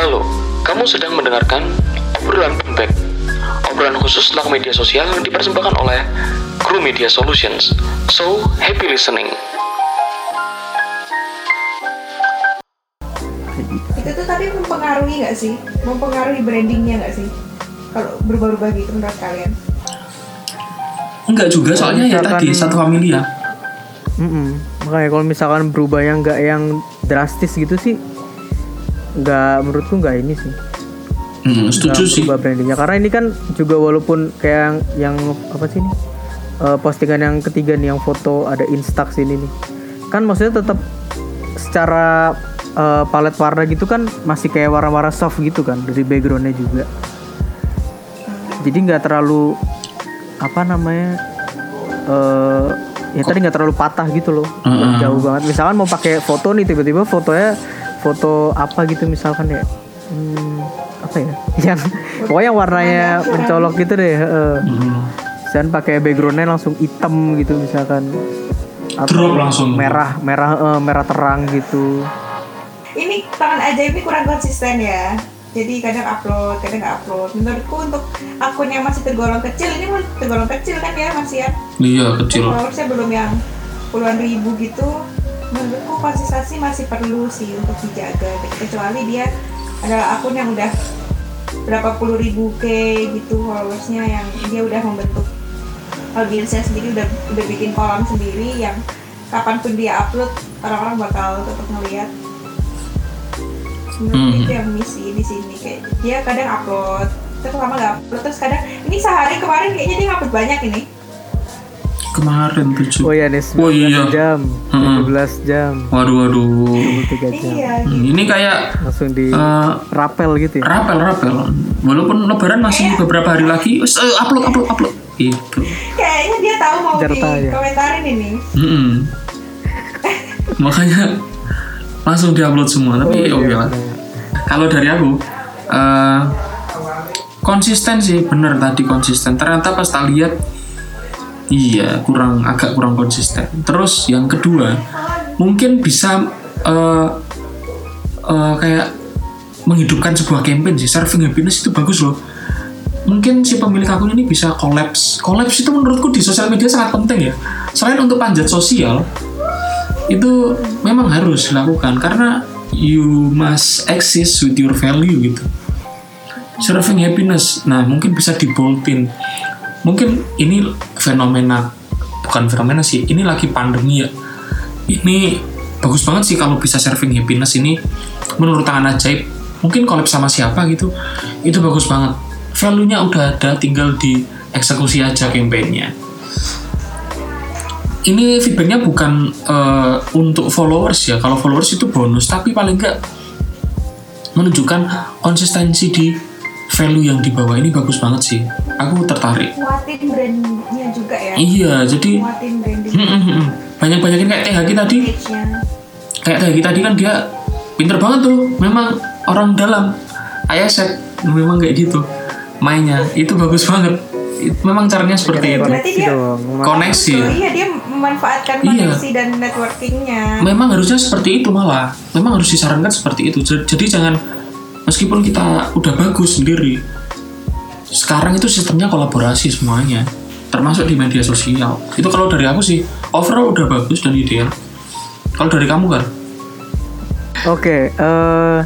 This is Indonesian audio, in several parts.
Halo, kamu sedang mendengarkan obrolan Pembek. Obrolan khusus tentang media sosial yang dipersembahkan oleh Kru Media Solutions. So, happy listening. itu tuh tapi mempengaruhi nggak sih mempengaruhi brandingnya nggak sih kalau berubah-ubah gitu menurut kalian Enggak juga, soalnya ya tadi satu familia. Mm-mm. Makanya kalau misalkan berubah yang nggak yang drastis gitu sih, nggak menurutku nggak ini sih. Hmm, setuju sih. brandingnya karena ini kan juga walaupun kayak yang, yang apa sih ini Eh, postingan yang ketiga nih yang foto ada instax ini nih kan maksudnya tetap secara eh, palet warna gitu kan masih kayak warna-warna soft gitu kan dari backgroundnya juga jadi nggak terlalu apa namanya eh ya tadi nggak terlalu patah gitu loh Heeh. jauh banget misalkan mau pakai foto nih tiba-tiba fotonya foto apa gitu misalkan ya? Hmm, apa ya? Yang pokoknya yang warnanya mencolok gitu deh heeh. Hmm. dan pakai backgroundnya langsung hitam gitu misalkan. Drop langsung. merah merah eh, merah terang gitu. Ini tangan ajaib ini kurang konsisten ya. Jadi kadang upload kadang nggak upload. Menurutku untuk akun yang masih tergolong kecil ini masih tergolong kecil kan ya masih ya? Iya, kecil. followersnya belum yang puluhan ribu gitu menurutku konsistensi masih perlu sih untuk dijaga. Kecuali dia adalah akun yang udah berapa puluh ribu k gitu followersnya yang dia udah membentuk audiensnya sendiri udah udah bikin kolam sendiri yang kapan pun dia upload orang-orang bakal tetap ngeliat. Menurut Hmm. itu yang misi di sini. Kayak dia kadang upload terus lama nggak upload. Terus kadang ini sehari kemarin kayaknya dia upload banyak ini Kemarin tujuh. oh ya nih 19 Oh, iya. jam. 17 jam Waduh, waduh. 23 jam iya Hmm, ini kayak langsung di eh, rapel gitu ya rapel rapel. Walaupun lebaran masih beberapa hari lagi, wes, eh, upload upload upload. Gitu. kayaknya dia tahu mau Jarta ya. dikomentarin ini Mm-mm. Makanya langsung diupload semua. Tapi Oh, oke iya, lah. bener. Kalau dari aku eh, konsisten sih, bener tadi konsisten. Ternyata pas tak lihat, iya kurang agak kurang konsisten. Terus yang kedua, mungkin bisa eh, eh, kayak menghidupkan sebuah campaign sih. Surfing happiness itu bagus loh. Mungkin si pemilik akun ini bisa collapse. Collapse itu menurutku di sosial media sangat penting ya. Selain untuk panjat sosial, itu memang harus dilakukan karena you must exist with your value gitu. Surfing happiness, nah mungkin bisa diboltin. Mungkin ini fenomena, bukan fenomena sih, ini lagi pandemi ya. Ini bagus banget sih kalau bisa surfing happiness ini menurut tangan ajaib. Mungkin collab sama siapa gitu, itu bagus banget. Value-nya udah ada, tinggal di eksekusi aja campaign-nya ini feedbacknya bukan eh, untuk followers ya kalau followers itu bonus tapi paling enggak menunjukkan konsistensi di value yang dibawa ini bagus banget sih aku tertarik. Nguatin brandnya juga ya? Iya jadi nguatin branding. Hmm. banyak-banyakin kayak teh Haki tadi. Kayak teh Haki tadi kan dia pinter banget tuh. Memang orang dalam. Ayah set memang kayak gitu. Mainnya itu bagus banget. Memang caranya seperti itu. berarti dia koneksi. Iya dia memanfaatkan Iya. koneksi dan networkingnya. Memang harusnya seperti itu malah. Memang harus disarankan seperti itu. Jadi jangan meskipun kita udah bagus sendiri sekarang itu sistemnya kolaborasi semuanya termasuk di media sosial itu kalau dari aku sih overall udah bagus dan ideal kalau dari kamu kan Oke, eh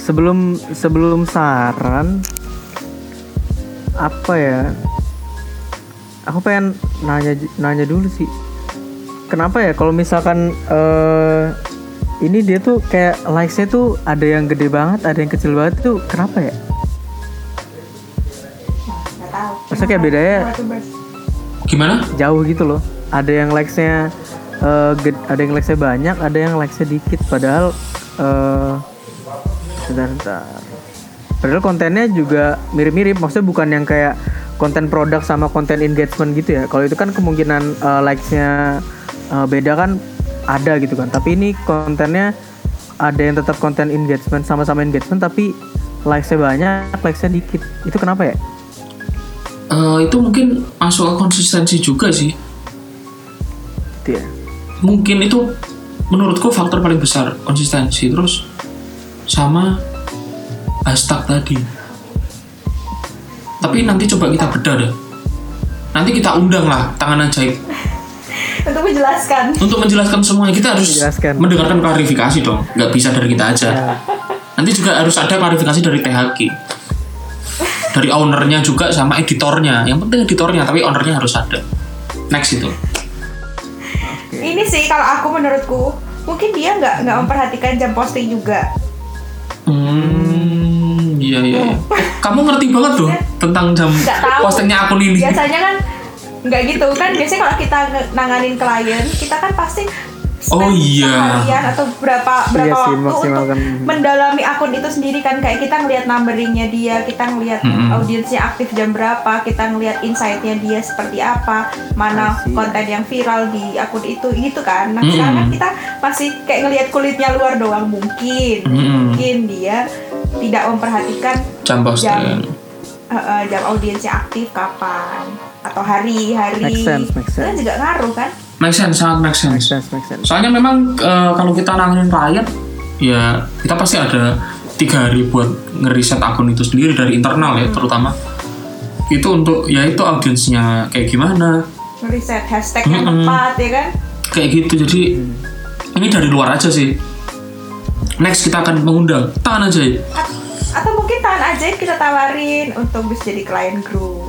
sebelum sebelum saran apa ya? Aku pengen nanya nanya dulu sih. Kenapa ya kalau misalkan eh ini dia tuh kayak likes-nya tuh ada yang gede banget, ada yang kecil banget tuh kenapa ya? Maksudnya kayak bedanya gimana jauh gitu loh. Ada yang likes-nya ged- ada yang likes-nya banyak, ada yang likes-nya dikit padahal sebentar, sebentar. Padahal kontennya juga mirip-mirip, maksudnya bukan yang kayak konten produk sama konten engagement gitu ya. Kalau itu kan kemungkinan eh, likes-nya eh, beda kan ada gitu kan. Tapi ini kontennya ada yang tetap konten engagement sama-sama engagement tapi likes-nya banyak, likes-nya dikit. Itu kenapa ya? Eh, itu mungkin masuk ke konsistensi juga sih ya. mungkin itu menurutku faktor paling besar konsistensi terus sama hashtag tadi. Tapi nanti coba kita bedah deh. Nanti kita undang lah tangan ajaib untuk menjelaskan untuk menjelaskan semuanya kita harus Menjelaskan. mendengarkan klarifikasi dong nggak bisa dari kita aja Ya. nanti juga harus ada klarifikasi dari THQ dari ownernya juga sama editornya. Yang penting editornya tapi ownernya harus ada. Next itu. Ini sih kalau aku menurutku mungkin dia nggak nggak memperhatikan jam posting juga. Hmm iya iya iya. Eh, kamu ngerti banget tuh tentang jam postingnya akun ini biasanya kan nggak gitu. Kan biasanya kalau kita nanganin klien kita kan pasti Oh, iya. seharian atau berapa berapa Iya sih, waktu untuk maksimalkan. mendalami akun itu sendiri kan. Kayak kita ngelihat numberingnya dia kita ngelihat Mm-mm. audiensnya aktif jam berapa kita ngelihat insightnya dia seperti apa mana konten yang viral di akun itu gitu kan. Nah sekarang kan kita masih kayak ngelihat kulitnya luar doang. Mungkin Mm-mm. mungkin dia tidak memperhatikan jam posting. uh, uh, jam audiensnya aktif kapan atau hari hari. Make sense, make itu kan juga ngaruh kan make sense sangat make sense Make sense, make sense. Soalnya memang eh, kalau kita nanganin klien, ya kita pasti ada tiga hari buat ngeriset akun itu sendiri dari internal ya terutama. Itu untuk ya itu audiensnya kayak gimana, riset hashtag yang Mm-mm. tepat ya kan kayak gitu. Jadi ini dari luar aja sih. Next kita akan mengundang tangan aja ya. Atau mungkin tahan aja kita tawarin untuk bisa jadi klien group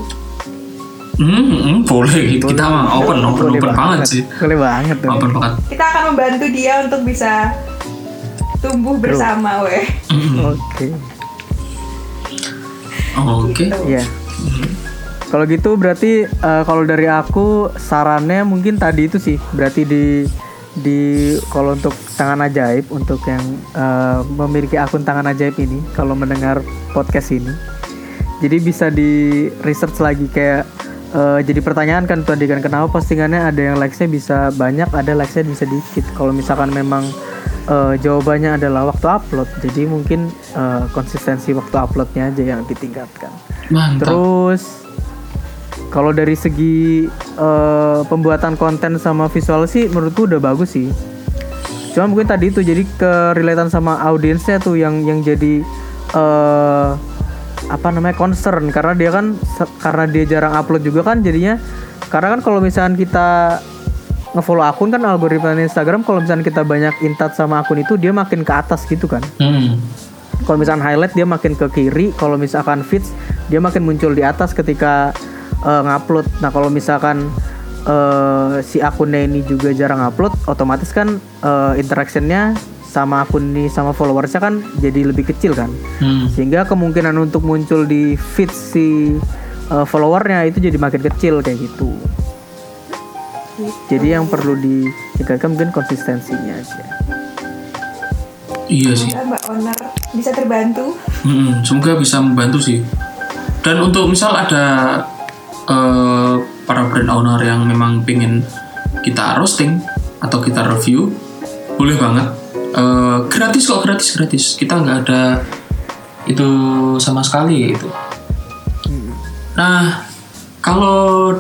Hmm, hmm, boleh gitu. Kita mah open, open, Boleh open banget sih. Boleh banget tuh. Open banget. kita akan membantu dia untuk bisa tumbuh bersama weh Hmm, Oke. Oke. Gitu. Iya. Kalau gitu berarti eh, kalau dari aku sarannya mungkin tadi itu sih berarti di di kalau untuk tangan ajaib untuk yang eh, memiliki akun tangan ajaib ini kalau mendengar podcast ini jadi bisa di research lagi kayak eh, jadi pertanyaan kan tadi kan kenapa postingannya ada yang likesnya bisa banyak ada likesnya bisa dikit kalau misalkan memang eh, jawabannya adalah waktu upload jadi mungkin eh, konsistensi waktu uploadnya aja yang ditingkatkan Mantap. Terus kalau dari segi eh, pembuatan konten sama visual sih menurutku udah bagus sih. Cuma mungkin tadi itu jadi kerelatan sama audiensnya tuh yang yang jadi eh apa namanya concern. Karena dia kan karena dia jarang upload juga kan jadinya karena kan kalau misalkan kita ngefollow akun kan algoritma Instagram kalau misalkan kita banyak intat sama akun itu dia makin ke atas gitu kan. Hmm. kalau misalkan highlight dia makin ke kiri. Kalau misalkan feeds dia makin muncul di atas ketika eh, ngupload. Nah kalau misalkan eh, si akunnya ini juga jarang upload otomatis kan eh, interactionnya sama akun ini sama followersnya kan jadi lebih kecil kan Hmm. sehingga kemungkinan untuk muncul di feed si eh, followernya itu jadi makin kecil kayak gitu jadi yang perlu ditingkatkan mungkin konsistensinya aja Iya sih. Mbak owner bisa terbantu Mm-mm, semoga bisa membantu sih. Dan untuk misal ada eh, para brand owner yang memang pengen kita roasting atau kita review, boleh banget. Eh, gratis kok, gratis gratis. Kita nggak ada itu sama sekali itu. Nah, kalau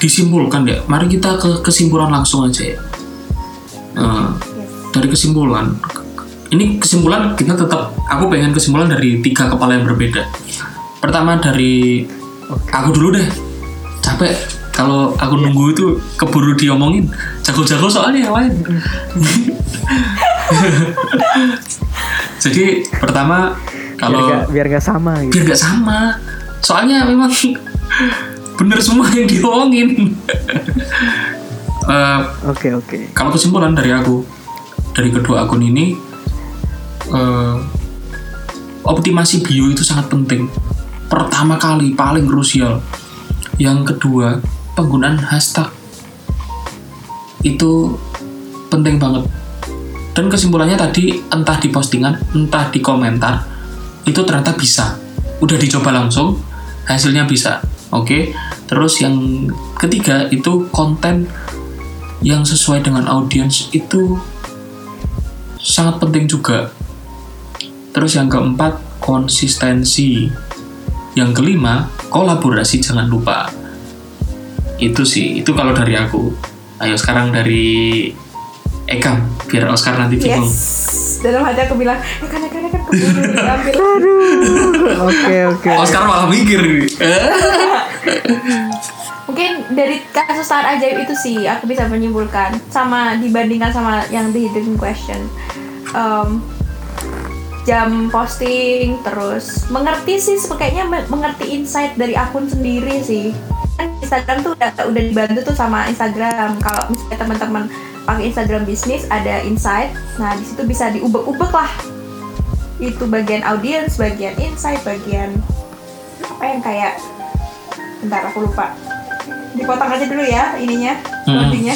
disimpulkan ya, mari kita ke kesimpulan langsung aja ya. Eh, dari kesimpulan ini kesimpulan kita tetap aku pengen kesimpulan dari tiga kepala yang berbeda pertama dari aku dulu deh capek kalau aku nunggu itu keburu diomongin jago-jago soalnya yang lain. Jadi pertama kalau biar nggak sama gitu. biar nggak sama. Soalnya memang bener semua yang diomongin. Eh, oke oke. kalau kesimpulan dari aku dari kedua akun ini eh, optimasi bio itu sangat penting. Pertama kali paling krusial. Yang kedua penggunaan hashtag itu penting banget dan kesimpulannya tadi entah di postingan entah di komentar itu ternyata bisa udah dicoba langsung hasilnya bisa oke terus yang ketiga itu konten yang sesuai dengan audiens itu sangat penting juga. Terus yang keempat, konsistensi. Yang kelima, kolaborasi jangan lupa. Itu sih, itu kalau dari aku. Ayo sekarang dari Eka, biar Oscar nanti bingung. yes dalam hati aku bilang kan kan kan keburu diambil Oke oke. Oscar malah mikir mungkin dari kasus tahan ajaib itu sih aku bisa menyimpulkan sama dibandingkan sama yang di hidden question Em, jam posting terus mengerti sih kayaknya me- mengerti insight dari akun sendiri sih Instagram tuh udah udah dibantu tuh sama Instagram. Kalau misalnya teman-teman pakai Instagram bisnis ada insight. Nah di situ bisa diubek-ubek lah. Itu bagian audience bagian insight bagian apa yang kayak bentar aku lupa. Dipotong aja dulu ya ininya Hmm. loadingnya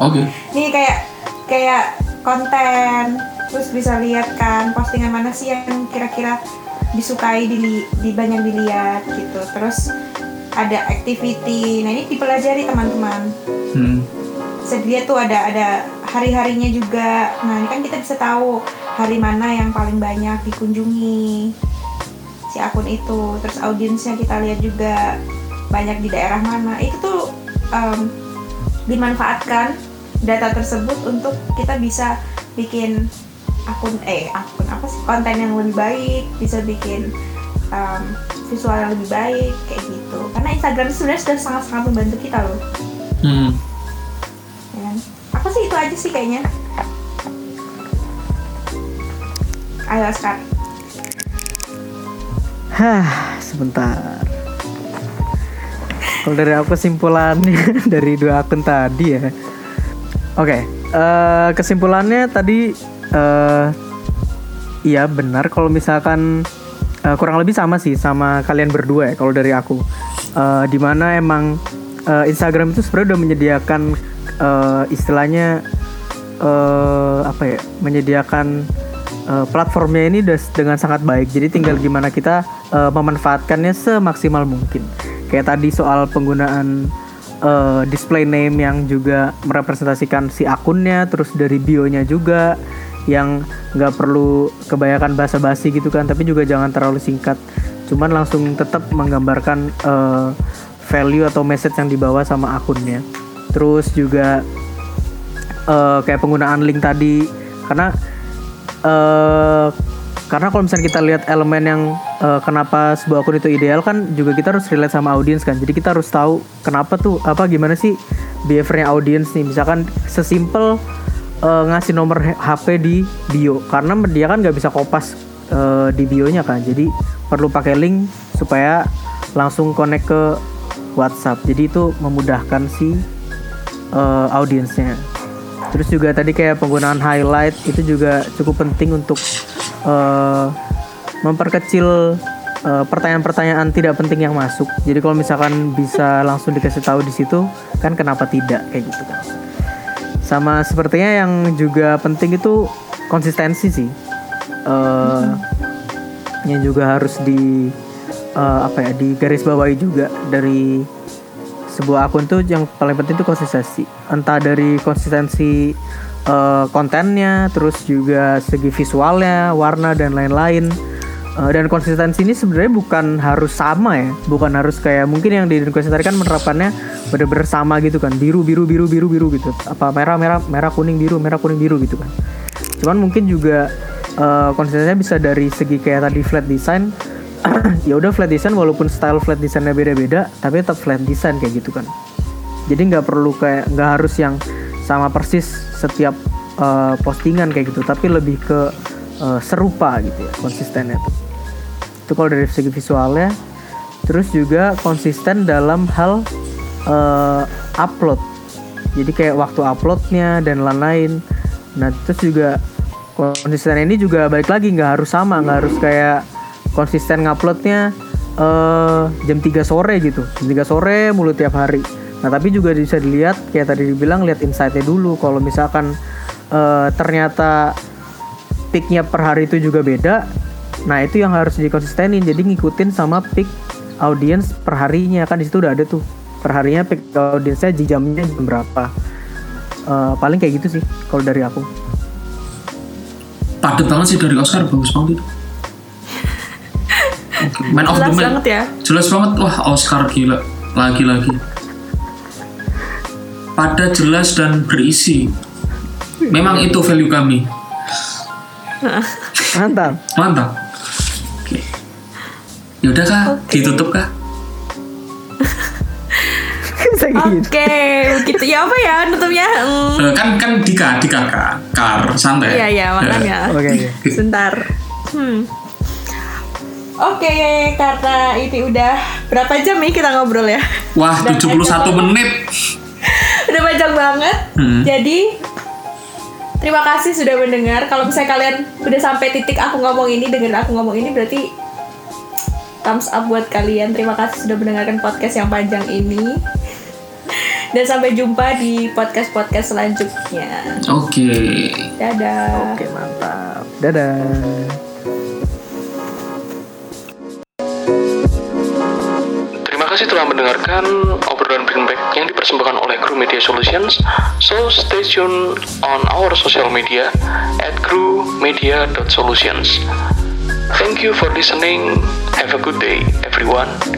Oke. ini kayak kayak konten. Terus bisa lihat kan postingan mana sih yang kira-kira disukai di, di banyak dilihat gitu. Terus ada activity. Nah ini dipelajari teman-teman. Hmm. dilihat tuh ada ada hari-harinya juga. Nah ini kan kita bisa tahu hari mana yang paling banyak dikunjungi. Si akun itu. Terus audiensnya kita lihat juga banyak di daerah mana. Itu tuh em, dimanfaatkan data tersebut untuk kita bisa bikin akun eh akun apa sih? Konten yang lebih baik bisa bikin em, visual yang lebih baik kayak gitu karena Instagram sebenarnya sudah sangat-sangat membantu kita loh Hmm. ya kan? Apa sih itu aja sih kayaknya. Ayo Oscar. Hah, sebentar. Kalau dari aku kesimpulannya dari dua akun tadi ya. Oke, eh, kesimpulannya tadi eh iya benar kalau misalkan eh, kurang lebih sama sih sama kalian berdua ya kalau dari aku. Eh di mana emang eh, Instagram itu sebenarnya udah menyediakan eh, istilahnya eh apa ya menyediakan eh, platformnya ini dengan sangat baik. Jadi tinggal gimana kita eh, memanfaatkannya semaksimal mungkin. Kayak tadi soal penggunaan eh, display name yang juga merepresentasikan si akunnya terus dari bionya juga yang nggak perlu kebanyakan basa-basi gitu kan tapi juga jangan terlalu singkat. Cuman langsung tetap menggambarkan eh, value atau message yang dibawa sama akunnya. Terus juga eh, kayak penggunaan link tadi karena eh karena kalau misalnya kita lihat elemen yang eh, kenapa sebuah akun itu ideal kan juga kita harus relate sama audiens kan. Jadi kita harus tahu kenapa tuh apa gimana sih behaviornya audiens nih. Misalkan sesimpel eh, ngasih nomor HP di bio. Karena dia kan nggak bisa kopas eh, di bionya kan. Jadi perlu pakai link supaya langsung connect ke WhatsApp. Jadi itu memudahkan si eh, audiensnya. Terus juga tadi kayak penggunaan highlight itu juga cukup penting untuk eh, memperkecil eh, pertanyaan-pertanyaan tidak penting yang masuk. Jadi kalau misalkan bisa langsung dikasih tahu di situ kan kenapa tidak kayak gitu kan sama sepertinya yang juga penting itu konsistensi sih. Eh, yang juga harus di eh, apa ya di garis bawahi juga dari sebuah akun tuh yang paling penting itu konsistensi. Entah dari konsistensi eh, kontennya terus juga segi visualnya warna dan lain-lain Eh, dan konsistensi ini sebenarnya bukan harus sama ya. Bukan harus kayak mungkin yang di Question tadi kan menerapkannya bener-bener sama gitu kan. Biru biru biru biru biru gitu. Apa merah merah merah kuning biru merah kuning biru gitu kan. Cuman mungkin juga eh, konsistensinya bisa dari segi kayak tadi flat design. Ya udah flat design walaupun style flat desainnya beda-beda tapi tetap flat design kayak gitu kan. Jadi nggak perlu kayak nggak harus yang sama persis setiap eh, postingan kayak gitu tapi lebih ke eh, serupa gitu ya konsistennya tuh itu kalau dari segi visualnya. Terus juga konsisten dalam hal eh, upload. Jadi kayak waktu uploadnya dan lain-lain. Nah terus juga konsisten ini juga balik lagi nggak harus sama nggak harus kayak konsisten nguploadnya eh jam 3 sore gitu. Jam 3 sore mulu tiap hari. Nah tapi juga bisa dilihat kayak tadi dibilang lihat insightnya dulu. Kalau misalkan eh, ternyata peaknya per hari itu juga beda nah itu yang harus dikonsistenin. Jadi ngikutin sama peak audience per harinya kan di situ udah ada tuh. Per harinya peak audiensnya di jamnya jam berapa. Eh, paling kayak gitu sih kalau dari aku. Padet banget sih dari Oscar bagus banget itu. Man of the Jelas Man banget ya. jelas banget. Wah Oscar gila. Lagi-lagi. Padat jelas dan berisi. Memang itu value kami. Mantap. Mantap. Yaudah kak, Oke. ditutup kak. Gitu. Oke, begitu ya apa ya nutupnya? Hmm. Eh, kan kan dika dika kak, kar santai. Iya iya makanya. Oke, oke. Sebentar. Hmm. Oke, karena ini udah berapa jam nih kita ngobrol ya? Wah, Udah 71 panjang. menit. udah panjang banget. Hmm. Jadi terima kasih sudah mendengar. Kalau misalnya kalian udah sampai titik aku ngomong ini, dengerin aku ngomong ini berarti thumbs up buat kalian. Terima kasih sudah mendengarkan podcast yang panjang ini. Dan sampai jumpa di podcast-podcast selanjutnya. Oke. Dadah. Oke, mantap. Dadah. Terima kasih telah mendengarkan obrolan Greenback yang dipersembahkan oleh Crew Media Solutions. So stay tune on our social media at crewmedia.solutions. Thank you for listening. Have a good day, everyone.